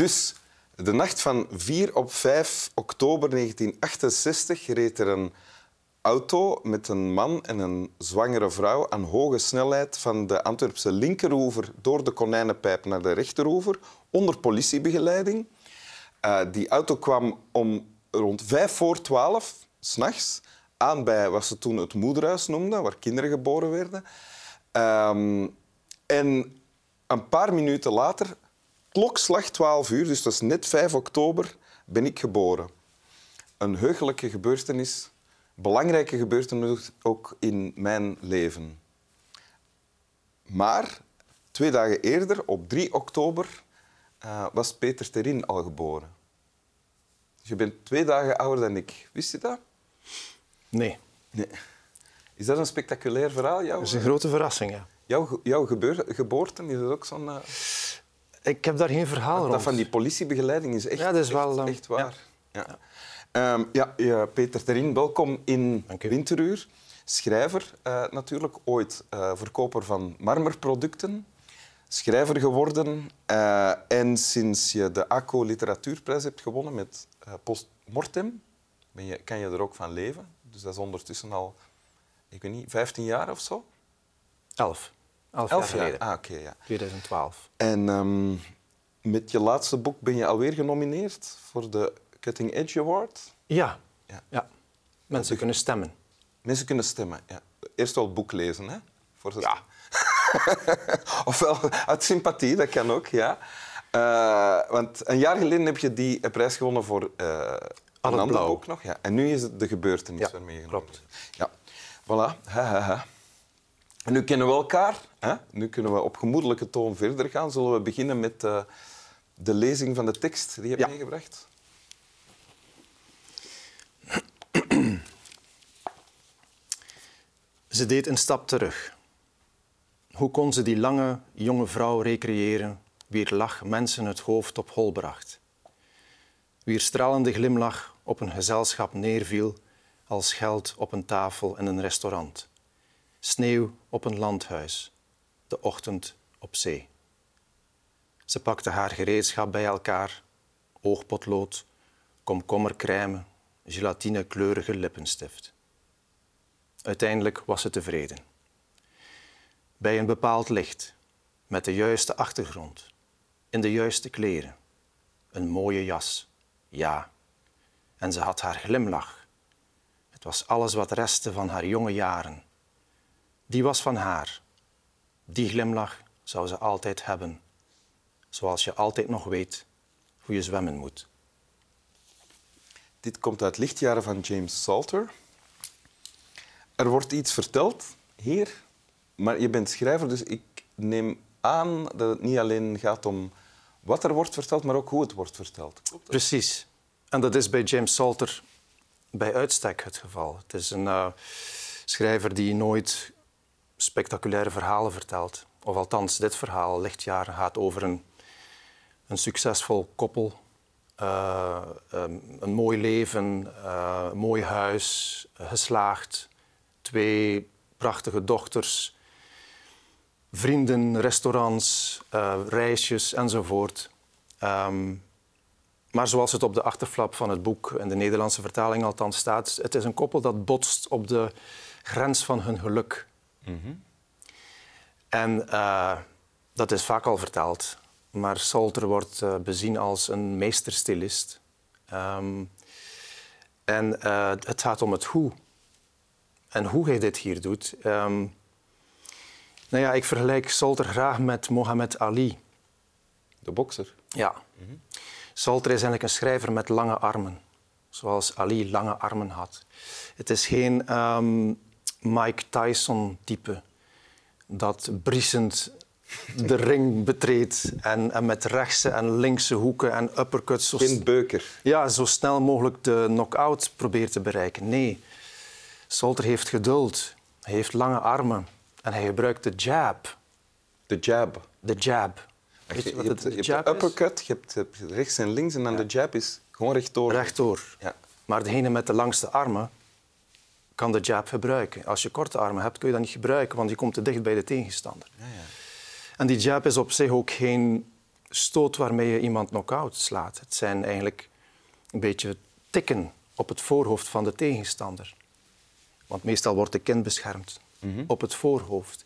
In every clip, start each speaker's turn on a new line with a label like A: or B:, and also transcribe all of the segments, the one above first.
A: Dus de nacht van 4 op 5 oktober 1968 reed er een auto met een man en een zwangere vrouw aan hoge snelheid van de Antwerpse linkeroever door de Konijnenpijp naar de rechteroever, onder politiebegeleiding. Uh, die auto kwam om rond 5 voor 12 s'nachts aan bij wat ze toen het moederhuis noemden, waar kinderen geboren werden. Um, en een paar minuten later, klokslag 12 uur, dus dat is net 5 oktober, ben ik geboren. Een heugelijke gebeurtenis, belangrijke gebeurtenis ook in mijn leven. Maar twee dagen eerder, op 3 oktober, uh, was Peter Terin al geboren. Dus je bent twee dagen ouder dan ik. Wist je dat?
B: Nee.
A: nee. Is dat een spectaculair verhaal?
B: Jouw... Dat is een grote verrassing, ja.
A: Jouw, jouw geboorte, is dat ook zo'n... Uh...
B: Ik heb daar geen verhaal
A: dat
B: rond.
A: Dat van die politiebegeleiding is echt,
B: ja, dat is wel,
A: echt, echt waar. Ja. Ja. Um, ja, ja, Peter Terin, welkom in Winteruur. Schrijver uh, natuurlijk, ooit uh, verkoper van marmerproducten. Schrijver geworden. Uh, en sinds je de ACO Literatuurprijs hebt gewonnen met Postmortem, ben je, kan je er ook van leven. Dus dat is ondertussen al, ik weet niet, 15 jaar of zo?
B: Elf.
A: Elf, Elf jaar, geleden. Ah, oké, okay, ja.
B: 2012.
A: En um, met je laatste boek ben je alweer genomineerd voor de Cutting Edge Award?
B: Ja. ja. ja. Mensen kunnen stemmen.
A: Mensen kunnen stemmen, ja. Eerst wel het boek lezen, hè? Voor de...
B: Ja.
A: Ofwel uit sympathie, dat kan ook, ja. Uh, want een jaar geleden heb je die prijs gewonnen voor uh, een ander boek nog. Ja. En nu is het de gebeurtenis
B: ja,
A: waarmee je
B: klopt.
A: Ja, voilà. Ha, ha, ha. En nu kennen we elkaar. Hè? Nu kunnen we op gemoedelijke toon verder gaan. Zullen we beginnen met uh, de lezing van de tekst die je hebt
B: ja.
A: meegebracht?
B: Ze deed een stap terug. Hoe kon ze die lange, jonge vrouw recreëren, wier lach mensen het hoofd op hol bracht? Wier stralende glimlach op een gezelschap neerviel als geld op een tafel in een restaurant. Sneeuw op een landhuis, de ochtend op zee. Ze pakte haar gereedschap bij elkaar, oogpotlood, komkommercrème, gelatinekleurige lippenstift. Uiteindelijk was ze tevreden. Bij een bepaald licht, met de juiste achtergrond, in de juiste kleren, een mooie jas, ja. En ze had haar glimlach. Het was alles wat restte van haar jonge jaren. Die was van haar. Die glimlach zou ze altijd hebben, zoals je altijd nog weet hoe je zwemmen moet.
A: Dit komt uit Lichtjaren van James Salter. Er wordt iets verteld hier, maar je bent schrijver, dus ik neem aan dat het niet alleen gaat om wat er wordt verteld, maar ook hoe het wordt verteld.
B: Precies. En dat is bij James Salter bij uitstek het geval. Het is een uh, schrijver die nooit spectaculaire verhalen vertelt. Of althans, dit verhaal, Lichtjaren, gaat over een, een succesvol koppel. Uh, um, een mooi leven, een mooi huis, geslaagd, twee prachtige dochters, vrienden, restaurants, uh, reisjes enzovoort. Um, maar zoals het op de achterflap van het boek, in de Nederlandse vertaling althans staat, het is een koppel dat botst op de grens van hun geluk. Mm -hmm. En uh, dat is vaak al verteld, maar Salter wordt uh, bezien als een meesterstilist. Um, en uh, het gaat om het hoe. En hoe hij dit hier doet. Um, nou ja, ik vergelijk Salter graag met Mohammed Ali.
A: De bokser?
B: Ja. Mm -hmm. Salter is eigenlijk een schrijver met lange armen, zoals Ali lange armen had. Het is geen um, Mike Tyson-type dat briesend de ring betreedt en, en, met rechtse en linkse hoeken en uppercuts... Zo
A: geen beuker.
B: Ja, zo snel mogelijk de knock-out probeert te bereiken. Nee, Salter heeft geduld, hij heeft lange armen en hij gebruikt de jab.
A: De jab?
B: De jab.
A: Weet je, je, hebt, de, je hebt de uppercut, je hebt, rechts en links en dan ja. de jab is gewoon rechtdoor.
B: Rechtdoor.
A: Ja.
B: Maar degene met de langste armen kan de jab gebruiken. Als je korte armen hebt, kun je dat niet gebruiken, want je komt te dicht bij de tegenstander.
A: Ja, ja.
B: En die jab is op zich ook geen stoot waarmee je iemand knock-out slaat. Het zijn eigenlijk een beetje tikken op het voorhoofd van de tegenstander. Want meestal wordt de kin beschermd op het voorhoofd.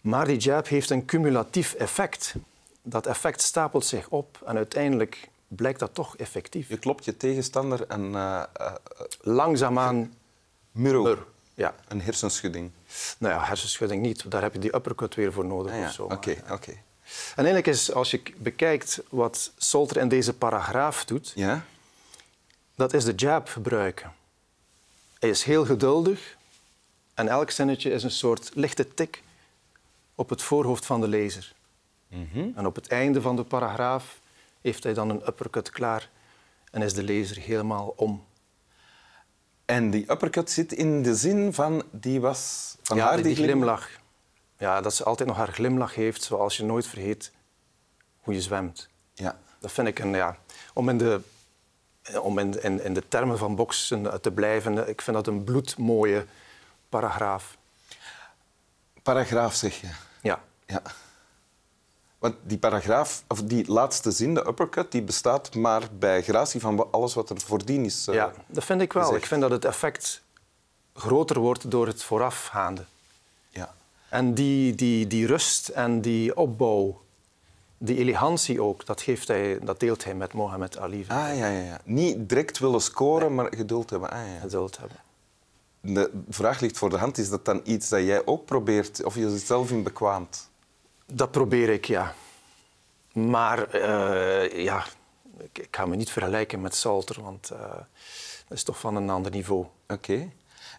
B: Maar die jab heeft een cumulatief effect. Dat effect stapelt zich op en uiteindelijk blijkt dat toch effectief.
A: Je klopt je tegenstander en uh, uh,
B: Langzaamaan...
A: muro.
B: Mur. Ja.
A: Een hersenschudding.
B: Nou ja, hersenschudding niet. Daar heb je die uppercut weer voor nodig.
A: Ah, ja.
B: of zo.
A: Oké, oké.
B: En eigenlijk is, als je bekijkt wat Solter in deze paragraaf doet,
A: Ja?
B: dat is de jab gebruiken. Hij is heel geduldig en elk zinnetje is een soort lichte tik op het voorhoofd van de lezer.
A: Mhm.
B: En op het einde van de paragraaf heeft hij dan een uppercut klaar en is de lezer helemaal om.
A: En die uppercut zit in de zin van die was van
B: ja,
A: haar
B: die, glimlach. Ja, dat ze altijd nog haar glimlach heeft, zoals je nooit vergeet hoe je zwemt.
A: Ja.
B: Dat vind ik een, ja, om in de, om in, in, in de termen van boksen te blijven, ik vind dat een bloedmooie paragraaf.
A: Paragraaf zeg je.
B: Ja.
A: Ja. Want die paragraaf, of die laatste zin, de uppercut, die bestaat maar bij gratie van alles wat er voordien is. eh,
B: ja, dat vind ik wel.
A: gezegd.
B: Ik vind dat het effect groter wordt door het voorafgaande.
A: ja.
B: En die, die, die rust en die opbouw, die elegantie ook, dat, geeft hij, dat deelt hij met Mohammed Ali.
A: Ah, ja, ja, ja. Niet direct willen scoren, maar geduld hebben. Ah, ja.
B: Geduld hebben.
A: De vraag ligt voor de hand. Is dat dan iets dat jij ook probeert of je jezelf in bekwaamt?
B: Dat probeer ik, ja. Maar eh, ja, ik, ik ga me niet vergelijken met Salter, want eh, dat is toch van een ander niveau.
A: Oké.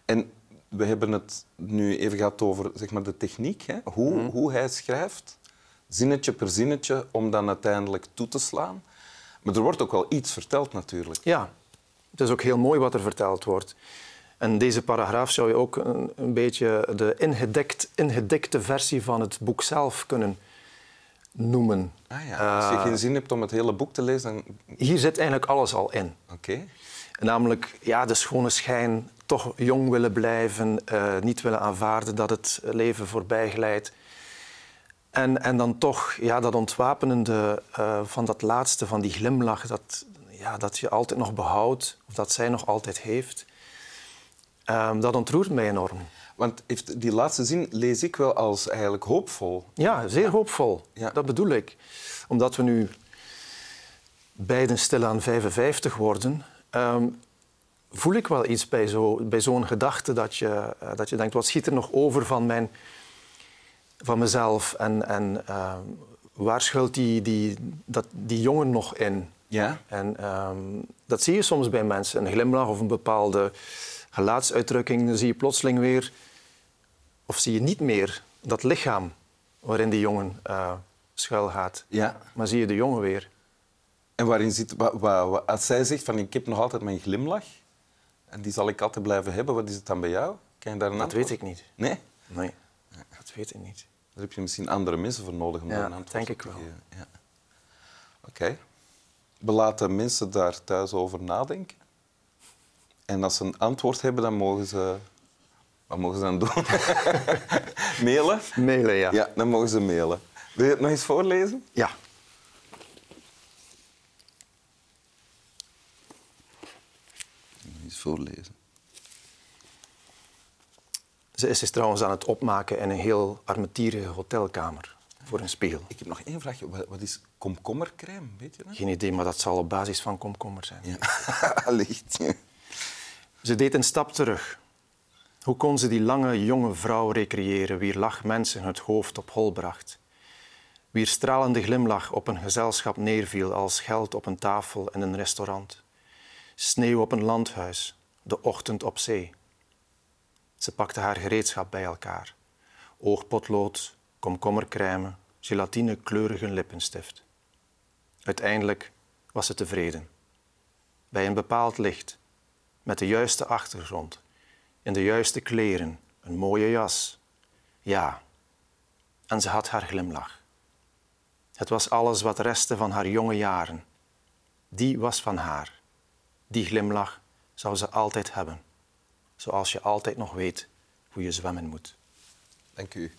A: En we hebben het nu even gehad over zeg maar, de techniek. Hè? Hoe, hoe hij schrijft, zinnetje per zinnetje, om dan uiteindelijk toe te slaan. Maar er wordt ook wel iets verteld natuurlijk.
B: Ja, het is ook heel mooi wat er verteld wordt. En deze paragraaf zou je ook een, een beetje de ingedekt, ingedekte versie van het boek zelf kunnen noemen.
A: Ah, ja. Als je
B: Eh,
A: geen zin hebt om het hele boek te lezen, dan...
B: Hier zit eigenlijk alles al in.
A: Oké.
B: Namelijk ja, de schone schijn, toch jong willen blijven, eh, niet willen aanvaarden dat het leven voorbij glijdt. En, en dan toch ja, dat ontwapenende eh, van dat laatste, van die glimlach, dat, ja, dat je altijd nog behoudt, of dat zij nog altijd heeft. Ehm, dat ontroert mij enorm.
A: Want heeft die laatste zin lees ik wel als eigenlijk hoopvol.
B: Ja, zeer hoopvol.
A: Ja.
B: Dat bedoel ik. Omdat we nu beiden stilaan 55 worden, ehm, voel ik wel iets bij, zo, bij zo'n gedachte dat je, eh, dat je denkt, wat schiet er nog over van, mijn, van mezelf en, en ehm, waar schuilt die, die, dat, die jongen nog in?
A: Ja?
B: En dat zie je soms bij mensen. Een glimlach of een bepaalde gelaatsuitdrukking, dan zie je plotseling weer, of zie je niet meer dat lichaam waarin die jongen eh schuilgaat.
A: Ja.
B: Maar zie je de jongen weer.
A: En waarin zit... wa- wa- wa- als zij zegt van ik heb nog altijd mijn glimlach, en die zal ik altijd blijven hebben, wat is het dan bij jou? Kan je daar een
B: Dat
A: antwoord-
B: weet ik niet.
A: Nee?
B: Nee, dat weet ik niet.
A: Daar heb je misschien andere mensen voor nodig om
B: Ja,
A: daar een antwoord
B: denk ik
A: te
B: wel.
A: geven. Ja. Oké. We laten mensen daar thuis over nadenken. En als ze een antwoord hebben, dan mogen ze... Wat mogen ze dan doen? mailen?
B: Mailen, ja.
A: Ja, dan mogen ze mailen. Wil je het nog eens voorlezen?
B: Ja.
A: Nog eens voorlezen.
B: Ze is trouwens aan het opmaken in een heel armetierige hotelkamer voor een spiegel.
A: Ik heb nog één vraagje. Wat is komkommercrème? Weet je dat?
B: Geen idee, maar dat zal op basis van komkommer zijn.
A: Ja.
B: Ze deed een stap terug. Hoe kon ze die lange, jonge vrouw recreëren, wier lach mensen het hoofd op hol bracht? Wier stralende glimlach op een gezelschap neerviel als geld op een tafel in een restaurant. Sneeuw op een landhuis, de ochtend op zee. Ze pakte haar gereedschap bij elkaar. Oogpotlood, komkommercrème, gelatinekleurige lippenstift. Uiteindelijk was ze tevreden. Bij een bepaald licht, met de juiste achtergrond, in de juiste kleren, een mooie jas. Ja, en ze had haar glimlach. Het was alles wat restte van haar jonge jaren. Die was van haar. Die glimlach zou ze altijd hebben. Zoals je altijd nog weet hoe je zwemmen moet.
A: Dank u.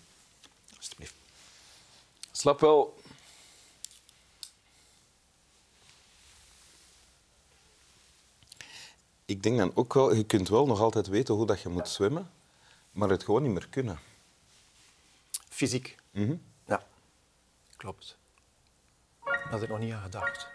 B: Alsjeblieft.
A: Slap wel. Ik denk dan ook wel, je kunt wel nog altijd weten hoe dat je moet zwemmen, maar het gewoon niet meer kunnen.
B: Fysiek. Ja, klopt. Daar had ik nog niet aan gedacht.